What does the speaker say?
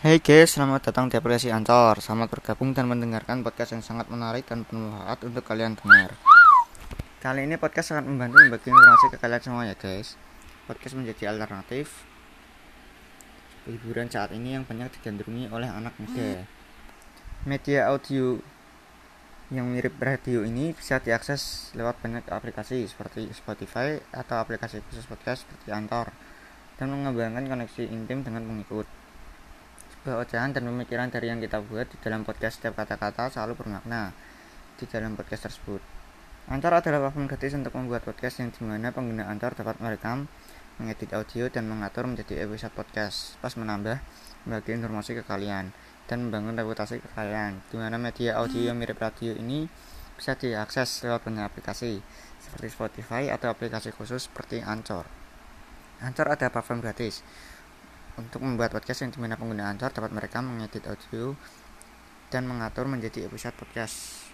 Hey guys, selamat datang di aplikasi Ancor. Selamat bergabung dan mendengarkan podcast yang sangat menarik dan penuh manfaat untuk kalian dengar. Kali ini podcast sangat membantu membagi informasi ke kalian semua ya guys. Podcast menjadi alternatif hiburan saat ini yang banyak digandrungi oleh anak muda. Media audio yang mirip radio ini bisa diakses lewat banyak aplikasi seperti Spotify atau aplikasi khusus podcast seperti Anchor dan mengembangkan koneksi intim dengan pengikut. Sebuah ocehan dan pemikiran dari yang kita buat di dalam podcast setiap kata-kata selalu bermakna di dalam podcast tersebut. Anchor adalah platform gratis untuk membuat podcast yang di mana pengguna Anchor dapat merekam, mengedit audio, dan mengatur menjadi episode podcast, pas menambah, membagi informasi ke kalian, dan membangun reputasi ke kalian. Di mana media audio mirip radio ini bisa diakses lewat banyak aplikasi, seperti Spotify atau aplikasi khusus seperti Anchor. Anchor ada platform gratis untuk membuat podcast yang di mana pengguna Anchor dapat merekam, mengedit audio, dan mengatur menjadi episode podcast.